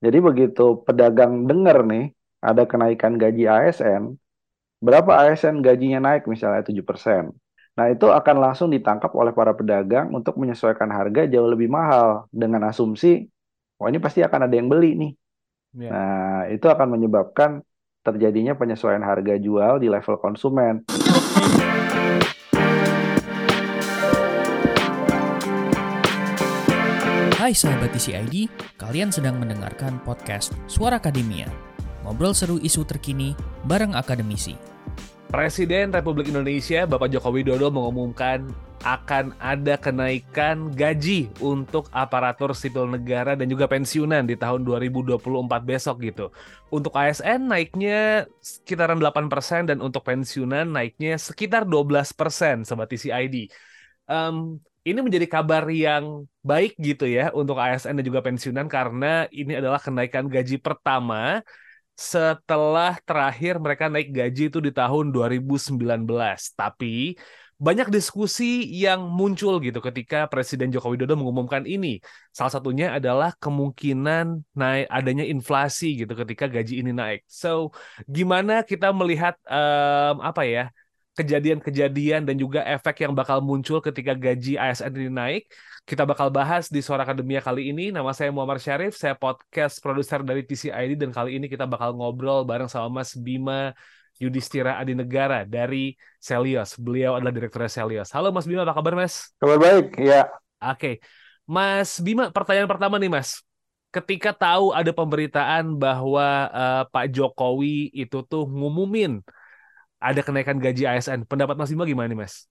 Jadi begitu pedagang dengar nih ada kenaikan gaji ASN, berapa ASN gajinya naik misalnya 7%. Nah, itu akan langsung ditangkap oleh para pedagang untuk menyesuaikan harga jauh lebih mahal dengan asumsi, oh ini pasti akan ada yang beli nih. Yeah. Nah, itu akan menyebabkan terjadinya penyesuaian harga jual di level konsumen. Hai sahabat TCID, kalian sedang mendengarkan podcast Suara Akademia. Ngobrol seru isu terkini bareng akademisi. Presiden Republik Indonesia Bapak Joko Widodo mengumumkan akan ada kenaikan gaji untuk aparatur sipil negara dan juga pensiunan di tahun 2024 besok gitu. Untuk ASN naiknya sekitaran 8% dan untuk pensiunan naiknya sekitar 12% Sobat TCID. Um, ini menjadi kabar yang baik gitu ya untuk ASN dan juga pensiunan karena ini adalah kenaikan gaji pertama setelah terakhir mereka naik gaji itu di tahun 2019. Tapi banyak diskusi yang muncul gitu ketika Presiden Joko Widodo mengumumkan ini. Salah satunya adalah kemungkinan naik adanya inflasi gitu ketika gaji ini naik. So, gimana kita melihat um, apa ya? Kejadian-kejadian dan juga efek yang bakal muncul ketika gaji ASN ini naik kita bakal bahas di Suara Akademia kali ini. Nama saya Muhammad Syarif, saya podcast produser dari TCID dan kali ini kita bakal ngobrol bareng sama Mas Bima Yudhistira Adinegara dari Selios. Beliau adalah direktur Selios. Halo Mas Bima, apa kabar Mas? Kabar baik, ya. Oke. Mas Bima, pertanyaan pertama nih Mas. Ketika tahu ada pemberitaan bahwa uh, Pak Jokowi itu tuh ngumumin ada kenaikan gaji ASN, pendapat Mas Bima gimana nih Mas?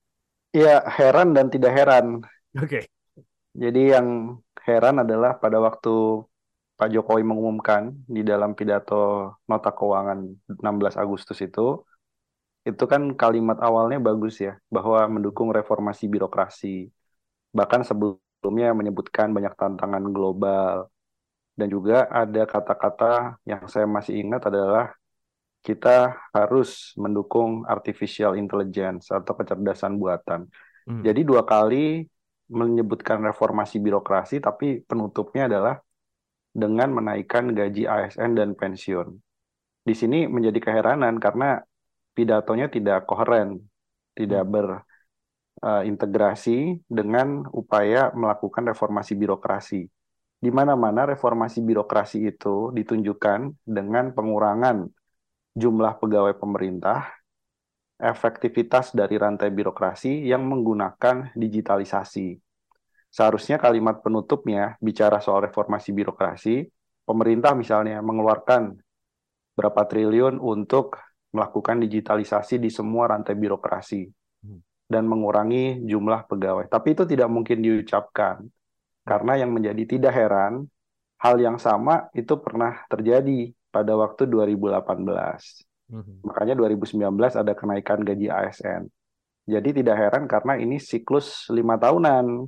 Ya, heran dan tidak heran. Oke. Okay. Jadi yang heran adalah pada waktu Pak Jokowi mengumumkan di dalam pidato nota keuangan 16 Agustus itu, itu kan kalimat awalnya bagus ya, bahwa mendukung reformasi birokrasi. Bahkan sebelumnya menyebutkan banyak tantangan global. Dan juga ada kata-kata yang saya masih ingat adalah kita harus mendukung artificial intelligence atau kecerdasan buatan. Hmm. Jadi dua kali menyebutkan reformasi birokrasi, tapi penutupnya adalah dengan menaikkan gaji ASN dan pensiun. Di sini menjadi keheranan karena pidatonya tidak koheren, tidak hmm. berintegrasi uh, dengan upaya melakukan reformasi birokrasi. Di mana-mana reformasi birokrasi itu ditunjukkan dengan pengurangan jumlah pegawai pemerintah, efektivitas dari rantai birokrasi yang menggunakan digitalisasi. Seharusnya kalimat penutupnya bicara soal reformasi birokrasi, pemerintah misalnya mengeluarkan berapa triliun untuk melakukan digitalisasi di semua rantai birokrasi hmm. dan mengurangi jumlah pegawai. Tapi itu tidak mungkin diucapkan karena yang menjadi tidak heran hal yang sama itu pernah terjadi pada waktu 2018. Hmm. Makanya 2019 ada kenaikan gaji ASN. Jadi tidak heran karena ini siklus lima tahunan,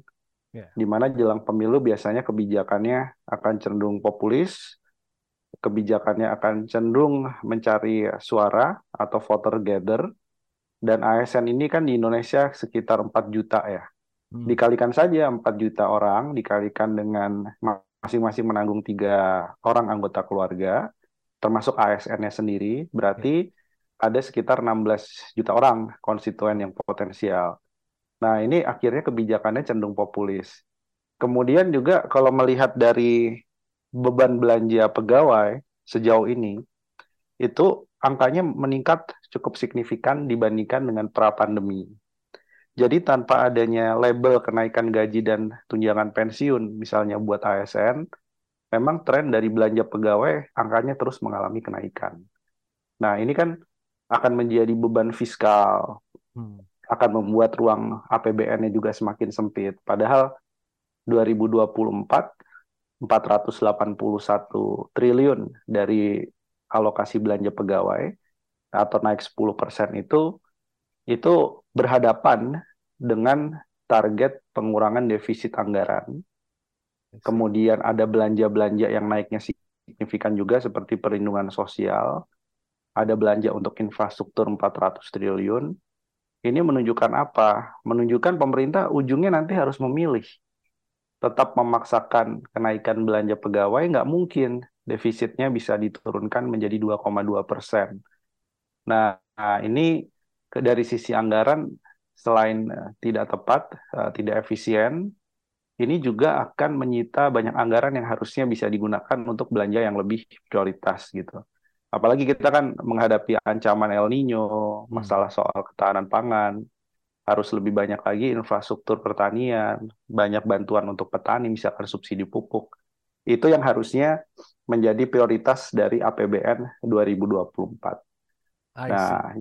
yeah. di mana jelang pemilu biasanya kebijakannya akan cenderung populis, kebijakannya akan cenderung mencari suara atau voter gather, dan ASN ini kan di Indonesia sekitar 4 juta ya. Hmm. Dikalikan saja 4 juta orang, dikalikan dengan masing-masing menanggung tiga orang anggota keluarga, termasuk ASN-nya sendiri, berarti ada sekitar 16 juta orang konstituen yang potensial. Nah, ini akhirnya kebijakannya cenderung populis. Kemudian juga kalau melihat dari beban belanja pegawai sejauh ini, itu angkanya meningkat cukup signifikan dibandingkan dengan pra-pandemi. Jadi tanpa adanya label kenaikan gaji dan tunjangan pensiun, misalnya buat ASN, memang tren dari belanja pegawai angkanya terus mengalami kenaikan. Nah, ini kan akan menjadi beban fiskal, hmm. akan membuat ruang APBN-nya juga semakin sempit. Padahal 2024 481 triliun dari alokasi belanja pegawai atau naik 10% itu itu berhadapan dengan target pengurangan defisit anggaran Kemudian ada belanja-belanja yang naiknya signifikan juga seperti perlindungan sosial. Ada belanja untuk infrastruktur 400 triliun. Ini menunjukkan apa? Menunjukkan pemerintah ujungnya nanti harus memilih. tetap memaksakan kenaikan belanja pegawai, nggak mungkin defisitnya bisa diturunkan menjadi 2,2 persen. Nah, ini dari sisi anggaran selain eh, tidak tepat, eh, tidak efisien, ini juga akan menyita banyak anggaran yang harusnya bisa digunakan untuk belanja yang lebih prioritas gitu. Apalagi kita kan menghadapi ancaman El Nino, hmm. masalah soal ketahanan pangan, harus lebih banyak lagi infrastruktur pertanian, banyak bantuan untuk petani, misalkan subsidi pupuk. Itu yang harusnya menjadi prioritas dari APBN 2024. Nah,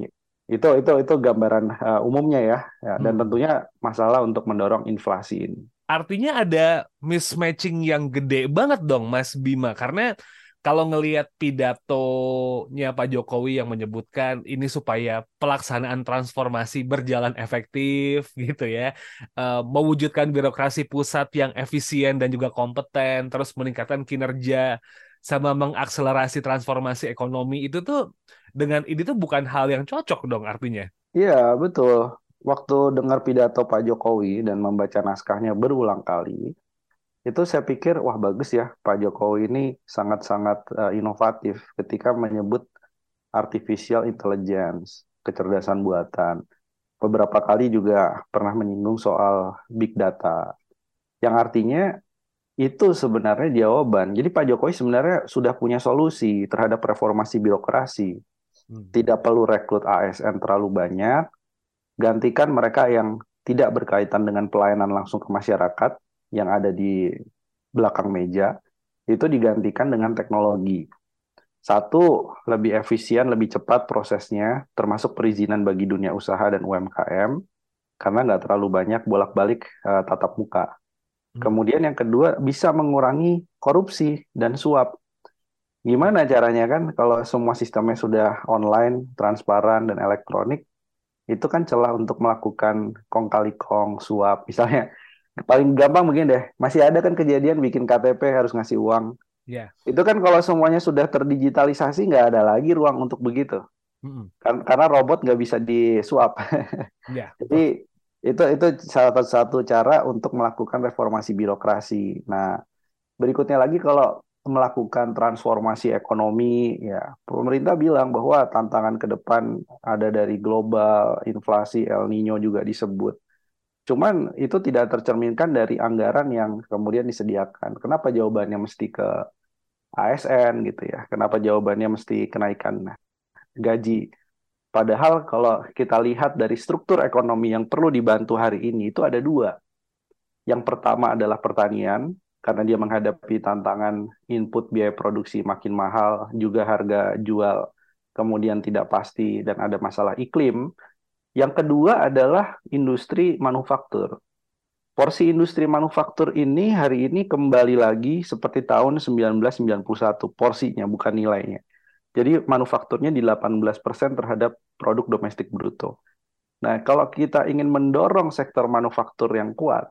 itu itu itu gambaran uh, umumnya ya, ya dan hmm. tentunya masalah untuk mendorong inflasi ini. Artinya ada mismatching yang gede banget dong, Mas Bima, karena kalau ngelihat pidatonya Pak Jokowi yang menyebutkan ini supaya pelaksanaan transformasi berjalan efektif gitu ya, uh, mewujudkan birokrasi pusat yang efisien dan juga kompeten, terus meningkatkan kinerja sama mengakselerasi transformasi ekonomi itu tuh dengan ini tuh bukan hal yang cocok dong artinya. Iya betul. Waktu dengar pidato Pak Jokowi dan membaca naskahnya berulang kali, itu saya pikir wah bagus ya Pak Jokowi ini sangat-sangat uh, inovatif ketika menyebut artificial intelligence, kecerdasan buatan. Beberapa kali juga pernah menyinggung soal big data. Yang artinya itu sebenarnya jawaban. Jadi Pak Jokowi sebenarnya sudah punya solusi terhadap reformasi birokrasi. Hmm. Tidak perlu rekrut ASN terlalu banyak, gantikan mereka yang tidak berkaitan dengan pelayanan langsung ke masyarakat, yang ada di belakang meja itu digantikan dengan teknologi. Satu, lebih efisien, lebih cepat prosesnya, termasuk perizinan bagi dunia usaha dan UMKM, karena nggak terlalu banyak bolak-balik uh, tatap muka. Hmm. Kemudian yang kedua, bisa mengurangi korupsi dan suap. Gimana caranya kan kalau semua sistemnya sudah online, transparan, dan elektronik, itu kan celah untuk melakukan kong kali kong, suap. Misalnya paling gampang begini deh masih ada kan kejadian bikin KTP harus ngasih uang yeah. itu kan kalau semuanya sudah terdigitalisasi nggak ada lagi ruang untuk begitu mm-hmm. kan karena robot nggak bisa disuap yeah. jadi itu itu salah satu cara untuk melakukan reformasi birokrasi nah berikutnya lagi kalau melakukan transformasi ekonomi ya pemerintah bilang bahwa tantangan ke depan ada dari global inflasi El Nino juga disebut Cuman itu tidak tercerminkan dari anggaran yang kemudian disediakan. Kenapa jawabannya mesti ke ASN gitu ya? Kenapa jawabannya mesti kenaikan gaji? Padahal kalau kita lihat dari struktur ekonomi yang perlu dibantu hari ini itu ada dua. Yang pertama adalah pertanian, karena dia menghadapi tantangan input biaya produksi makin mahal, juga harga jual kemudian tidak pasti dan ada masalah iklim, yang kedua adalah industri manufaktur. Porsi industri manufaktur ini hari ini kembali lagi seperti tahun 1991, porsinya bukan nilainya. Jadi manufakturnya di 18% terhadap produk domestik bruto. Nah, kalau kita ingin mendorong sektor manufaktur yang kuat,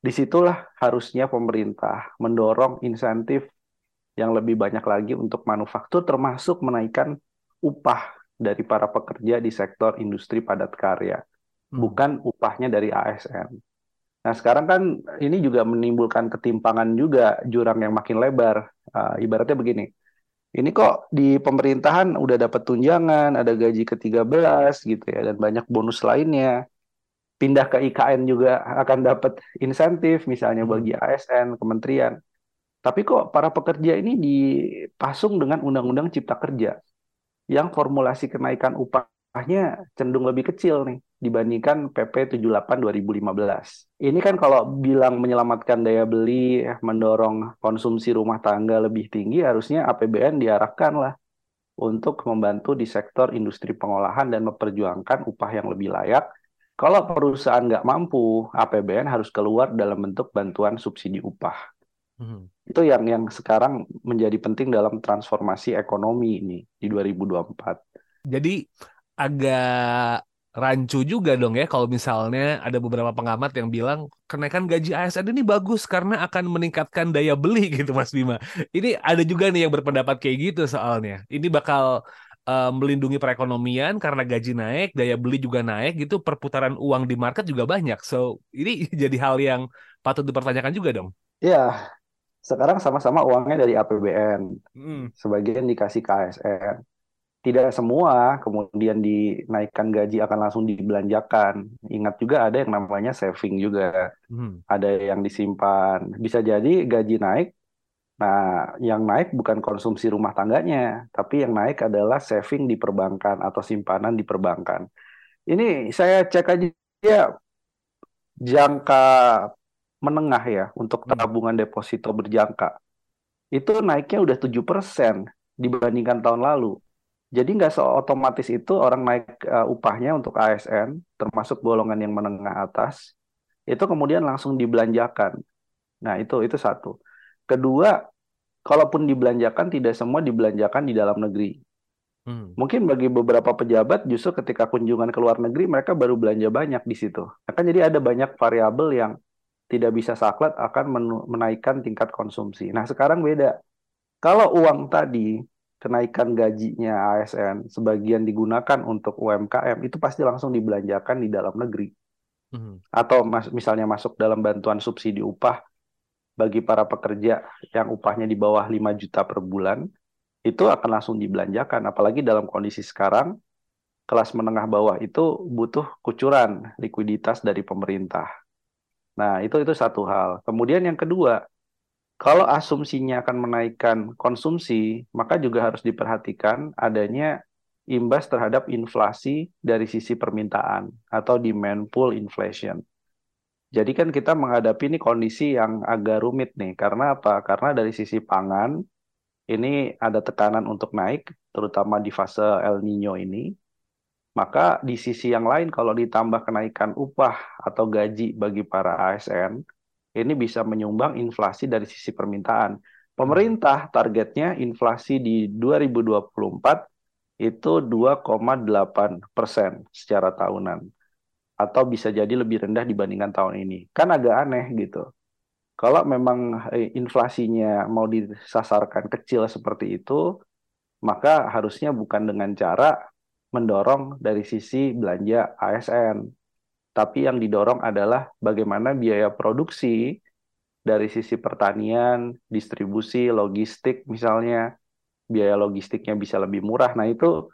di situlah harusnya pemerintah mendorong insentif yang lebih banyak lagi untuk manufaktur termasuk menaikkan upah dari para pekerja di sektor industri padat karya, hmm. bukan upahnya dari ASN. Nah, sekarang kan ini juga menimbulkan ketimpangan juga jurang yang makin lebar. Uh, ibaratnya begini, ini kok di pemerintahan udah dapat tunjangan, ada gaji ke-13 gitu ya, dan banyak bonus lainnya. Pindah ke IKN juga akan dapat insentif, misalnya hmm. bagi ASN, kementerian. Tapi kok para pekerja ini dipasung dengan Undang-Undang Cipta Kerja yang formulasi kenaikan upahnya cenderung lebih kecil nih dibandingkan PP 78 2015. Ini kan kalau bilang menyelamatkan daya beli, mendorong konsumsi rumah tangga lebih tinggi, harusnya APBN diarahkan lah untuk membantu di sektor industri pengolahan dan memperjuangkan upah yang lebih layak. Kalau perusahaan nggak mampu, APBN harus keluar dalam bentuk bantuan subsidi upah. Hmm. Itu yang yang sekarang menjadi penting dalam transformasi ekonomi ini di 2024. Jadi agak rancu juga dong ya kalau misalnya ada beberapa pengamat yang bilang kenaikan gaji ASN ini bagus karena akan meningkatkan daya beli gitu Mas Bima. Ini ada juga nih yang berpendapat kayak gitu soalnya. Ini bakal uh, melindungi perekonomian karena gaji naik, daya beli juga naik gitu, perputaran uang di market juga banyak. So, ini jadi hal yang patut dipertanyakan juga dong. Iya, sekarang sama-sama uangnya dari APBN. Hmm. Sebagian dikasih ke ASN. Tidak semua kemudian dinaikkan gaji akan langsung dibelanjakan. Ingat juga ada yang namanya saving juga. Hmm. Ada yang disimpan. Bisa jadi gaji naik, Nah, yang naik bukan konsumsi rumah tangganya, tapi yang naik adalah saving di perbankan atau simpanan di perbankan. Ini saya cek aja ya jangka menengah ya untuk hmm. tabungan deposito berjangka. Itu naiknya udah 7% dibandingkan tahun lalu. Jadi nggak seotomatis itu orang naik uh, upahnya untuk ASN, termasuk golongan yang menengah atas, itu kemudian langsung dibelanjakan. Nah, itu itu satu. Kedua, kalaupun dibelanjakan tidak semua dibelanjakan di dalam negeri. Hmm. Mungkin bagi beberapa pejabat justru ketika kunjungan ke luar negeri mereka baru belanja banyak di situ. Akan jadi ada banyak variabel yang tidak bisa saklat akan menaikkan tingkat konsumsi. Nah sekarang beda. Kalau uang tadi kenaikan gajinya ASN sebagian digunakan untuk UMKM itu pasti langsung dibelanjakan di dalam negeri. Hmm. Atau mas, misalnya masuk dalam bantuan subsidi upah bagi para pekerja yang upahnya di bawah 5 juta per bulan, itu akan langsung dibelanjakan. Apalagi dalam kondisi sekarang, kelas menengah bawah itu butuh kucuran likuiditas dari pemerintah. Nah, itu itu satu hal. Kemudian yang kedua, kalau asumsinya akan menaikkan konsumsi, maka juga harus diperhatikan adanya imbas terhadap inflasi dari sisi permintaan atau demand pull inflation. Jadi kan kita menghadapi ini kondisi yang agak rumit nih. Karena apa? Karena dari sisi pangan ini ada tekanan untuk naik, terutama di fase El Nino ini. Maka di sisi yang lain kalau ditambah kenaikan upah atau gaji bagi para ASN, ini bisa menyumbang inflasi dari sisi permintaan. Pemerintah targetnya inflasi di 2024 itu 2,8 persen secara tahunan atau bisa jadi lebih rendah dibandingkan tahun ini. Kan agak aneh gitu. Kalau memang eh, inflasinya mau disasarkan kecil seperti itu, maka harusnya bukan dengan cara mendorong dari sisi belanja ASN, tapi yang didorong adalah bagaimana biaya produksi dari sisi pertanian, distribusi, logistik misalnya, biaya logistiknya bisa lebih murah. Nah, itu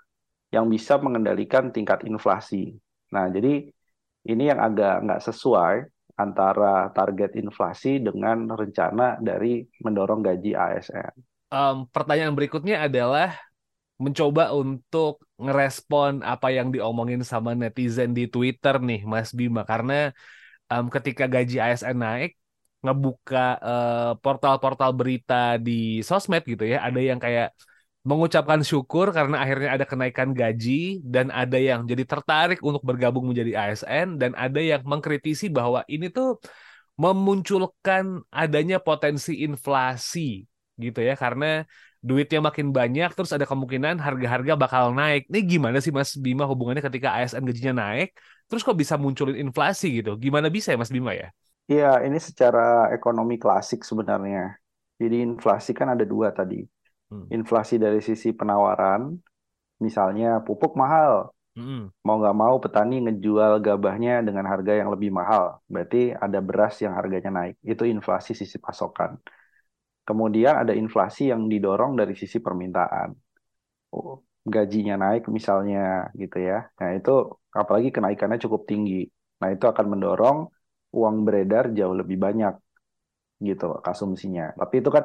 yang bisa mengendalikan tingkat inflasi. Nah, jadi ini yang agak nggak sesuai antara target inflasi dengan rencana dari mendorong gaji ASN. Um, pertanyaan berikutnya adalah mencoba untuk ngerespon apa yang diomongin sama netizen di Twitter nih, Mas Bima, karena um, ketika gaji ASN naik, ngebuka uh, portal-portal berita di sosmed gitu ya, ada yang kayak mengucapkan syukur karena akhirnya ada kenaikan gaji dan ada yang jadi tertarik untuk bergabung menjadi ASN dan ada yang mengkritisi bahwa ini tuh memunculkan adanya potensi inflasi gitu ya karena duitnya makin banyak terus ada kemungkinan harga-harga bakal naik. Ini gimana sih Mas Bima hubungannya ketika ASN gajinya naik terus kok bisa munculin inflasi gitu? Gimana bisa ya Mas Bima ya? Iya, ini secara ekonomi klasik sebenarnya. Jadi inflasi kan ada dua tadi Hmm. Inflasi dari sisi penawaran, misalnya pupuk mahal, hmm. mau nggak mau petani ngejual gabahnya dengan harga yang lebih mahal, berarti ada beras yang harganya naik. Itu inflasi sisi pasokan. Kemudian ada inflasi yang didorong dari sisi permintaan. Oh, gajinya naik misalnya gitu ya. Nah, itu apalagi kenaikannya cukup tinggi. Nah, itu akan mendorong uang beredar jauh lebih banyak gitu konsumsinya. Tapi itu kan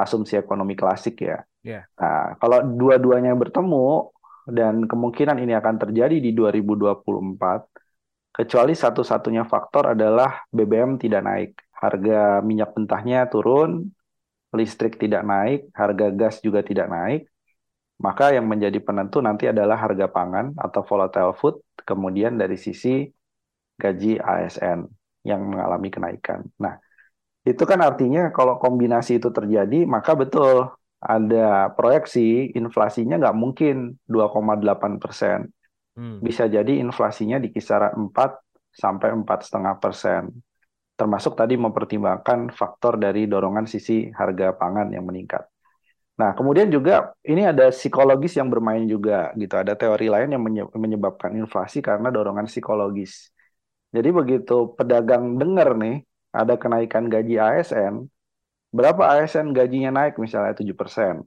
asumsi ekonomi klasik ya. Yeah. Nah, kalau dua-duanya bertemu dan kemungkinan ini akan terjadi di 2024, kecuali satu-satunya faktor adalah BBM tidak naik, harga minyak mentahnya turun, listrik tidak naik, harga gas juga tidak naik, maka yang menjadi penentu nanti adalah harga pangan atau volatile food, kemudian dari sisi gaji ASN yang mengalami kenaikan. Nah, itu kan artinya kalau kombinasi itu terjadi, maka betul ada proyeksi inflasinya nggak mungkin 2,8 persen. Hmm. Bisa jadi inflasinya di kisaran 4 sampai empat setengah persen. Termasuk tadi mempertimbangkan faktor dari dorongan sisi harga pangan yang meningkat. Nah, kemudian juga ini ada psikologis yang bermain juga gitu. Ada teori lain yang menyebabkan inflasi karena dorongan psikologis. Jadi begitu pedagang dengar nih ada kenaikan gaji ASN, berapa ASN gajinya naik misalnya 7%.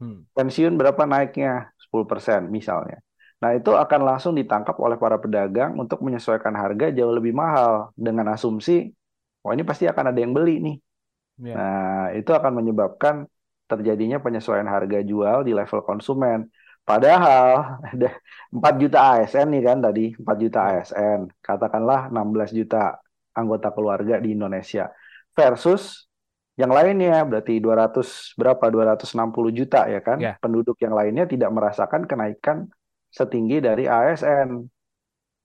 Hmm. Pensiun berapa naiknya? 10% misalnya. Nah, itu akan langsung ditangkap oleh para pedagang untuk menyesuaikan harga jauh lebih mahal dengan asumsi, wah ini pasti akan ada yang beli nih. Yeah. Nah, itu akan menyebabkan terjadinya penyesuaian harga jual di level konsumen. Padahal ada 4 juta ASN nih kan tadi, 4 juta. ASN, katakanlah 16 juta anggota keluarga di Indonesia versus yang lainnya berarti 200 berapa 260 juta ya kan yeah. penduduk yang lainnya tidak merasakan kenaikan setinggi dari ASN.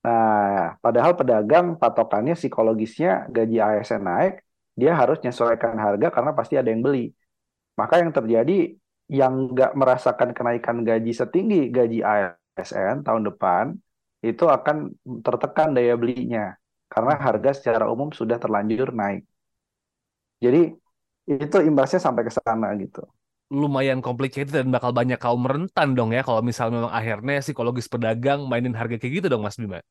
Nah, padahal pedagang patokannya psikologisnya gaji ASN naik, dia harus menyesuaikan harga karena pasti ada yang beli. Maka yang terjadi yang nggak merasakan kenaikan gaji setinggi gaji ASN tahun depan itu akan tertekan daya belinya karena harga secara umum sudah terlanjur naik. Jadi itu imbasnya sampai ke sana gitu. Lumayan complicated dan bakal banyak kaum rentan dong ya kalau misalnya memang akhirnya psikologis pedagang mainin harga kayak gitu dong Mas Bima.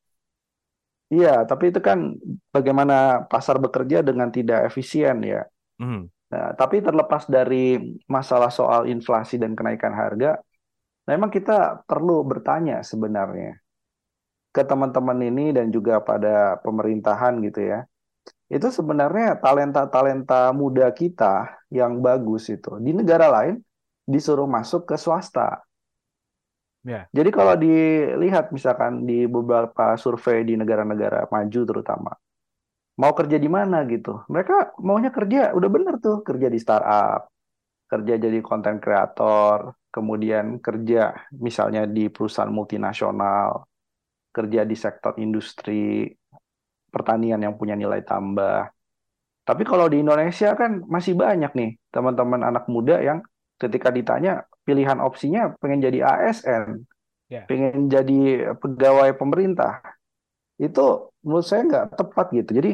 Iya, tapi itu kan bagaimana pasar bekerja dengan tidak efisien ya. Mm. Nah, tapi terlepas dari masalah soal inflasi dan kenaikan harga, memang kita perlu bertanya sebenarnya ke teman-teman ini dan juga pada pemerintahan gitu ya. Itu sebenarnya talenta-talenta muda kita yang bagus itu di negara lain disuruh masuk ke swasta. Yeah. Jadi kalau dilihat misalkan di beberapa survei di negara-negara maju terutama, mau kerja di mana gitu. Mereka maunya kerja, udah bener tuh kerja di startup, kerja jadi konten kreator, kemudian kerja misalnya di perusahaan multinasional, kerja di sektor industri pertanian yang punya nilai tambah. Tapi kalau di Indonesia kan masih banyak nih teman-teman anak muda yang ketika ditanya pilihan opsinya pengen jadi ASN, yeah. pengen jadi pegawai pemerintah, itu menurut saya nggak tepat gitu. Jadi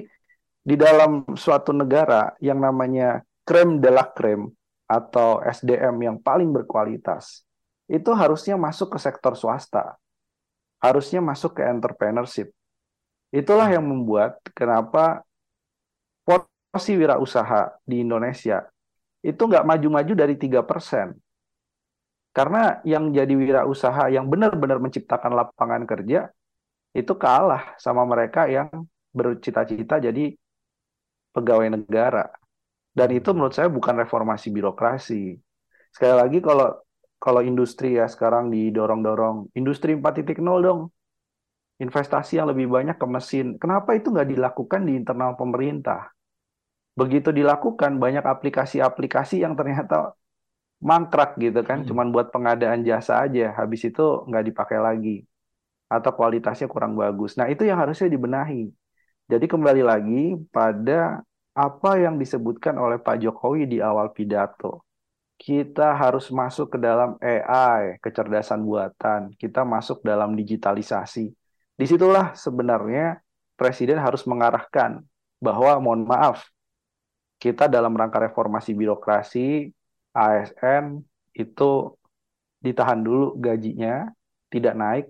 di dalam suatu negara yang namanya krem de la krem atau SDM yang paling berkualitas, itu harusnya masuk ke sektor swasta. Harusnya masuk ke entrepreneurship. Itulah yang membuat kenapa porsi wirausaha di Indonesia itu nggak maju-maju dari tiga persen. Karena yang jadi wirausaha yang benar-benar menciptakan lapangan kerja itu kalah sama mereka yang bercita-cita jadi pegawai negara. Dan itu menurut saya bukan reformasi birokrasi. Sekali lagi kalau kalau industri ya sekarang didorong-dorong industri 4.0 dong. Investasi yang lebih banyak ke mesin. Kenapa itu nggak dilakukan di internal pemerintah? Begitu dilakukan banyak aplikasi-aplikasi yang ternyata mangkrak gitu kan, hmm. cuman buat pengadaan jasa aja. Habis itu nggak dipakai lagi atau kualitasnya kurang bagus. Nah, itu yang harusnya dibenahi. Jadi kembali lagi pada apa yang disebutkan oleh Pak Jokowi di awal pidato. Kita harus masuk ke dalam AI, kecerdasan buatan. Kita masuk dalam digitalisasi. Di situlah sebenarnya Presiden harus mengarahkan bahwa mohon maaf, kita dalam rangka reformasi birokrasi, ASN itu ditahan dulu gajinya, tidak naik,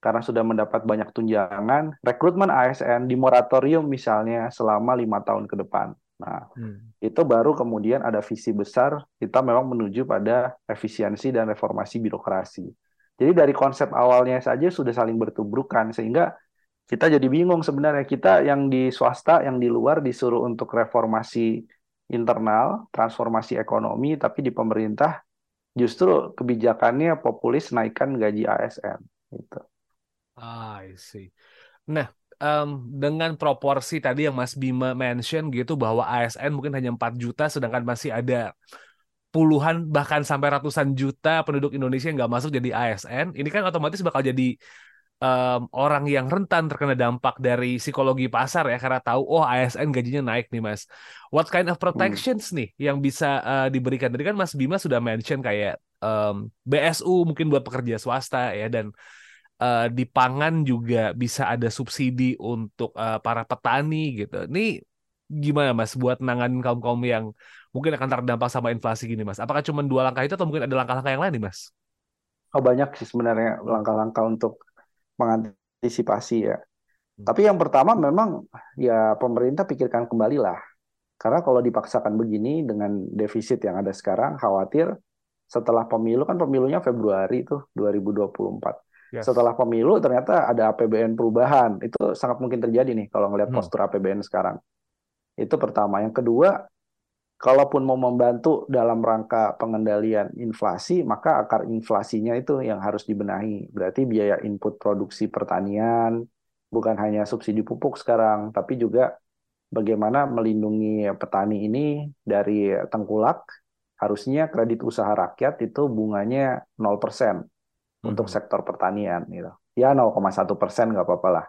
karena sudah mendapat banyak tunjangan, rekrutmen ASN di moratorium misalnya selama lima tahun ke depan. Nah, hmm. itu baru kemudian ada visi besar kita memang menuju pada efisiensi dan reformasi birokrasi. Jadi dari konsep awalnya saja sudah saling bertubrukan sehingga kita jadi bingung sebenarnya kita yang di swasta yang di luar disuruh untuk reformasi internal, transformasi ekonomi, tapi di pemerintah justru kebijakannya populis naikkan gaji ASN. Gitu. Ah, I see. Nah, um, dengan proporsi tadi yang Mas Bima mention gitu bahwa ASN mungkin hanya 4 juta sedangkan masih ada puluhan bahkan sampai ratusan juta penduduk Indonesia yang nggak masuk jadi ASN, ini kan otomatis bakal jadi um, orang yang rentan terkena dampak dari psikologi pasar ya karena tahu oh ASN gajinya naik nih Mas. What kind of protections hmm. nih yang bisa uh, diberikan? Tadi kan Mas Bima sudah mention kayak um, BSU mungkin buat pekerja swasta ya dan uh, di pangan juga bisa ada subsidi untuk uh, para petani gitu. Ini gimana Mas buat nanganin kaum-kaum yang mungkin akan terdampak sama inflasi gini, Mas? Apakah cuma dua langkah itu atau mungkin ada langkah-langkah yang lain nih, Mas? Oh, banyak sih sebenarnya langkah-langkah untuk mengantisipasi ya. Hmm. Tapi yang pertama memang ya pemerintah pikirkan kembali lah. Karena kalau dipaksakan begini dengan defisit yang ada sekarang, khawatir setelah pemilu kan pemilunya Februari itu 2024. Yes. Setelah pemilu ternyata ada APBN perubahan. Itu sangat mungkin terjadi nih kalau ngelihat hmm. postur APBN sekarang. Itu pertama. Yang kedua, kalaupun mau membantu dalam rangka pengendalian inflasi, maka akar inflasinya itu yang harus dibenahi. Berarti biaya input produksi pertanian, bukan hanya subsidi pupuk sekarang, tapi juga bagaimana melindungi petani ini dari tengkulak. Harusnya kredit usaha rakyat itu bunganya 0% hmm. untuk sektor pertanian. Gitu. Ya 0,1 persen nggak apa-apa lah.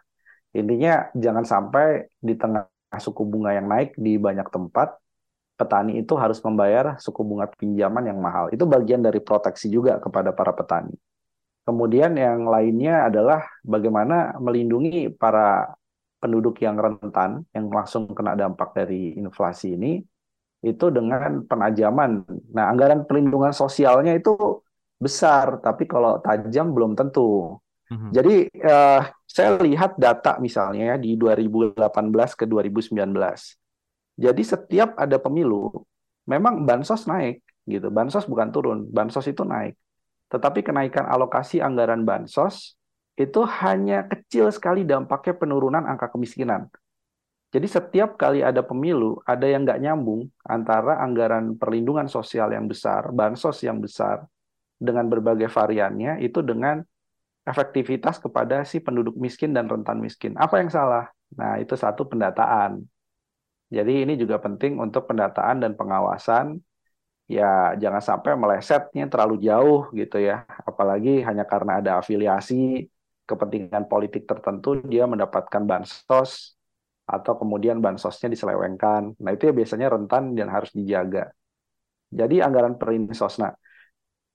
Intinya jangan sampai di tengah suku bunga yang naik di banyak tempat, petani itu harus membayar suku bunga pinjaman yang mahal. Itu bagian dari proteksi juga kepada para petani. Kemudian yang lainnya adalah bagaimana melindungi para penduduk yang rentan yang langsung kena dampak dari inflasi ini itu dengan penajaman. Nah, anggaran perlindungan sosialnya itu besar, tapi kalau tajam belum tentu. Mm-hmm. Jadi eh, saya lihat data misalnya ya di 2018 ke 2019. Jadi setiap ada pemilu, memang bansos naik gitu. Bansos bukan turun, bansos itu naik. Tetapi kenaikan alokasi anggaran bansos itu hanya kecil sekali dampaknya penurunan angka kemiskinan. Jadi setiap kali ada pemilu, ada yang nggak nyambung antara anggaran perlindungan sosial yang besar, bansos yang besar, dengan berbagai variannya, itu dengan efektivitas kepada si penduduk miskin dan rentan miskin. Apa yang salah? Nah, itu satu pendataan. Jadi ini juga penting untuk pendataan dan pengawasan ya jangan sampai melesetnya terlalu jauh gitu ya. Apalagi hanya karena ada afiliasi kepentingan politik tertentu dia mendapatkan bansos atau kemudian bansosnya diselewengkan. Nah, itu ya biasanya rentan dan harus dijaga. Jadi anggaran perinsos.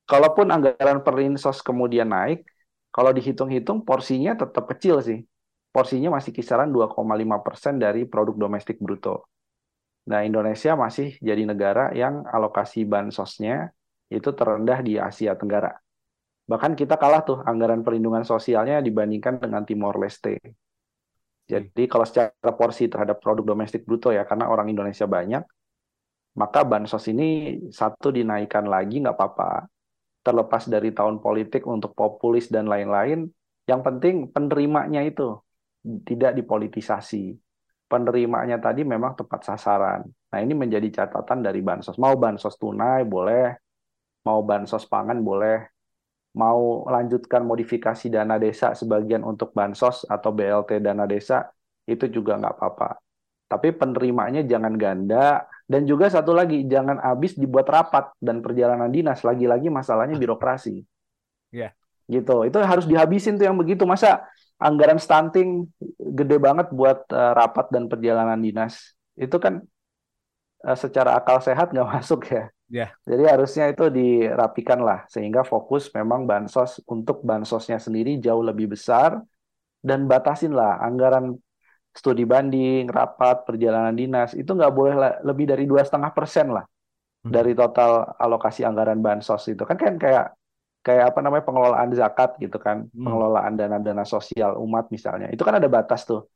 Kalaupun anggaran perinsos kemudian naik, kalau dihitung-hitung porsinya tetap kecil sih. Porsinya masih kisaran 2,5 persen dari produk domestik bruto. Nah, Indonesia masih jadi negara yang alokasi bansosnya itu terendah di Asia Tenggara. Bahkan kita kalah tuh anggaran perlindungan sosialnya dibandingkan dengan Timor Leste. Jadi kalau secara porsi terhadap produk domestik bruto ya, karena orang Indonesia banyak, maka bansos ini satu dinaikkan lagi nggak apa-apa. Terlepas dari tahun politik untuk populis dan lain-lain, yang penting penerimanya itu tidak dipolitisasi penerimanya tadi memang tepat sasaran. Nah, ini menjadi catatan dari bansos. Mau bansos tunai boleh, mau bansos pangan boleh, mau lanjutkan modifikasi dana desa sebagian untuk bansos atau BLT dana desa, itu juga nggak apa-apa. Tapi penerimanya jangan ganda, dan juga satu lagi, jangan habis dibuat rapat dan perjalanan dinas. Lagi-lagi masalahnya birokrasi. Yeah. Gitu, itu harus dihabisin tuh yang begitu. Masa anggaran stunting gede banget buat uh, rapat dan perjalanan dinas. Itu kan uh, secara akal sehat nggak masuk ya. Yeah. Jadi harusnya itu dirapikan lah sehingga fokus memang bansos untuk bansosnya sendiri jauh lebih besar dan batasin lah anggaran studi banding, rapat, perjalanan dinas itu nggak boleh lebih dari dua setengah persen lah hmm. dari total alokasi anggaran bansos itu kan kan kayak kayak apa namanya pengelolaan zakat gitu kan, hmm. pengelolaan dana-dana sosial umat misalnya. Itu kan ada batas tuh.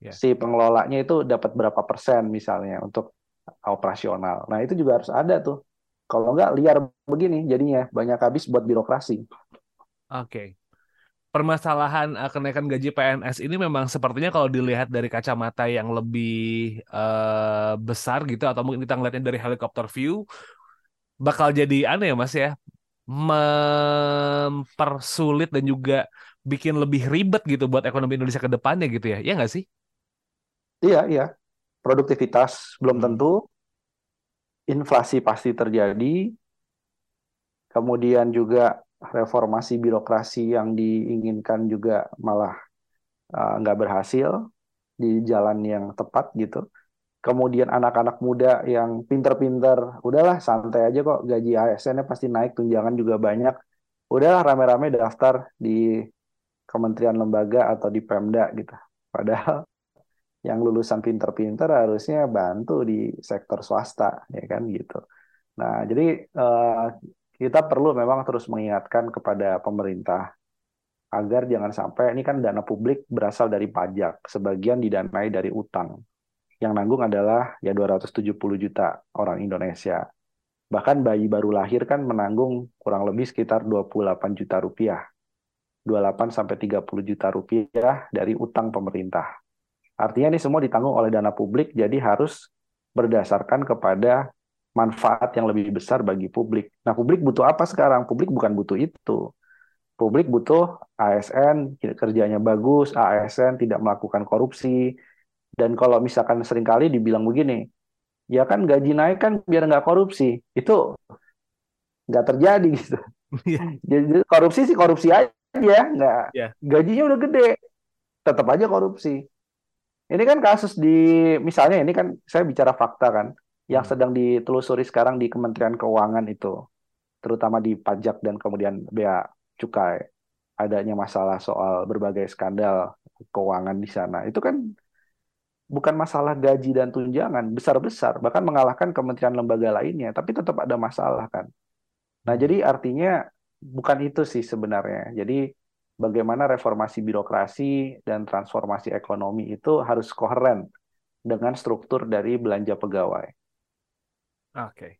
Yeah. Si pengelolanya itu dapat berapa persen misalnya untuk operasional. Nah, itu juga harus ada tuh. Kalau nggak liar begini jadinya banyak habis buat birokrasi. Oke. Okay. Permasalahan uh, kenaikan gaji PNS ini memang sepertinya kalau dilihat dari kacamata yang lebih uh, besar gitu atau mungkin kita ngeliatnya dari helikopter view bakal jadi aneh ya Mas ya mempersulit dan juga bikin lebih ribet gitu buat ekonomi Indonesia ke depannya gitu ya. Iya nggak sih? Iya, iya. Produktivitas belum hmm. tentu. Inflasi pasti terjadi. Kemudian juga reformasi birokrasi yang diinginkan juga malah uh, nggak berhasil di jalan yang tepat gitu kemudian anak-anak muda yang pinter-pinter, udahlah santai aja kok gaji ASN-nya pasti naik, tunjangan juga banyak. Udahlah rame-rame daftar di kementerian lembaga atau di Pemda gitu. Padahal yang lulusan pinter-pinter harusnya bantu di sektor swasta ya kan gitu. Nah, jadi uh, kita perlu memang terus mengingatkan kepada pemerintah agar jangan sampai ini kan dana publik berasal dari pajak, sebagian didanai dari utang. Yang nanggung adalah ya 270 juta orang Indonesia. Bahkan bayi baru lahir kan menanggung kurang lebih sekitar 28 juta rupiah. 28 sampai 30 juta rupiah dari utang pemerintah. Artinya ini semua ditanggung oleh dana publik, jadi harus berdasarkan kepada manfaat yang lebih besar bagi publik. Nah, publik butuh apa sekarang? Publik bukan butuh itu. Publik butuh ASN kerjanya bagus, ASN tidak melakukan korupsi. Dan kalau misalkan sering kali dibilang begini, ya kan gaji naik kan biar nggak korupsi. Itu nggak terjadi gitu. Iya. Jadi korupsi sih korupsi aja, nggak yeah. gajinya udah gede, tetap aja korupsi. Ini kan kasus di misalnya ini kan saya bicara fakta kan yang hmm. sedang ditelusuri sekarang di Kementerian Keuangan itu terutama di pajak dan kemudian bea cukai adanya masalah soal berbagai skandal keuangan di sana. Itu kan bukan masalah gaji dan tunjangan besar-besar bahkan mengalahkan kementerian lembaga lainnya tapi tetap ada masalah kan. Nah, jadi artinya bukan itu sih sebenarnya. Jadi bagaimana reformasi birokrasi dan transformasi ekonomi itu harus koheren dengan struktur dari belanja pegawai. Oke. Okay.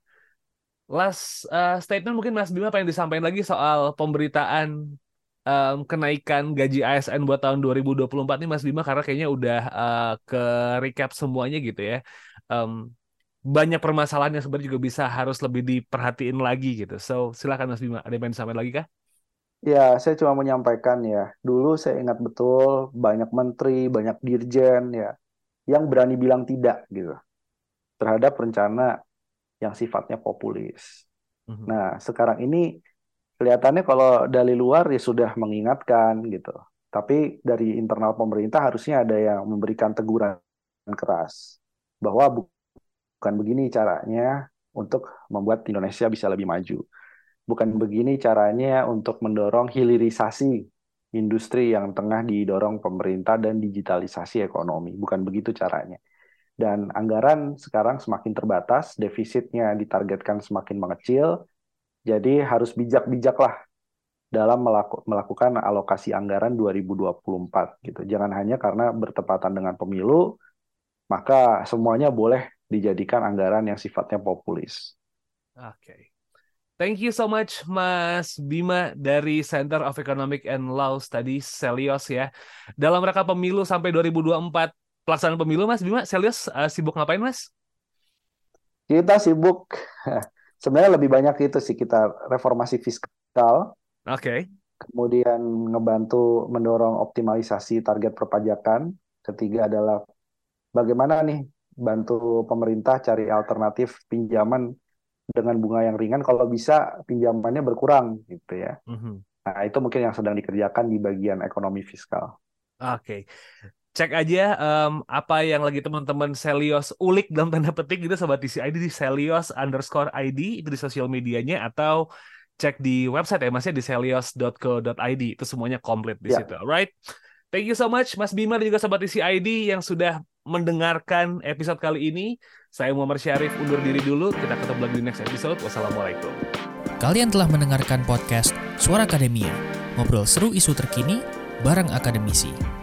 Last uh, statement mungkin Mas Bima yang disampaikan lagi soal pemberitaan um, kenaikan gaji ASN buat tahun 2024 ini Mas Bima karena kayaknya udah uh, ke recap semuanya gitu ya. Um, banyak permasalahan yang sebenarnya juga bisa harus lebih diperhatiin lagi gitu. So silakan Mas Bima, ada yang disampaikan lagi kah? Ya, saya cuma menyampaikan ya. Dulu saya ingat betul banyak menteri, banyak dirjen ya yang berani bilang tidak gitu terhadap rencana yang sifatnya populis. Mm-hmm. Nah, sekarang ini kelihatannya kalau dari luar ya sudah mengingatkan gitu. Tapi dari internal pemerintah harusnya ada yang memberikan teguran keras bahwa bukan begini caranya untuk membuat Indonesia bisa lebih maju bukan begini caranya untuk mendorong hilirisasi industri yang tengah didorong pemerintah dan digitalisasi ekonomi. Bukan begitu caranya. Dan anggaran sekarang semakin terbatas, defisitnya ditargetkan semakin mengecil, jadi harus bijak-bijaklah dalam melaku, melakukan alokasi anggaran 2024 gitu. Jangan hanya karena bertepatan dengan pemilu, maka semuanya boleh dijadikan anggaran yang sifatnya populis. Oke. Okay. Thank you so much Mas Bima dari Center of Economic and Law Studies Celios ya. Dalam rangka pemilu sampai 2024 pelaksanaan pemilu Mas Bima, Celios uh, sibuk ngapain Mas? Kita sibuk sebenarnya lebih banyak itu sih kita reformasi fiskal. Oke. Okay. Kemudian ngebantu mendorong optimalisasi target perpajakan. Ketiga adalah bagaimana nih bantu pemerintah cari alternatif pinjaman dengan bunga yang ringan kalau bisa pinjamannya berkurang gitu ya. Mm-hmm. Nah itu mungkin yang sedang dikerjakan di bagian ekonomi fiskal. Oke. Okay. Cek aja um, apa yang lagi teman-teman Selios ulik dalam tanda petik gitu sobat TCID di Selios underscore ID itu di sosial medianya atau cek di website ya masnya di selios.co.id itu semuanya komplit di yeah. situ. Alright. Thank you so much Mas Bima dan juga sobat TCID yang sudah mendengarkan episode kali ini. Saya Muhammad Syarif undur diri dulu. Kita ketemu lagi di next episode. Wassalamualaikum. Kalian telah mendengarkan podcast Suara Akademia. Ngobrol seru isu terkini bareng akademisi.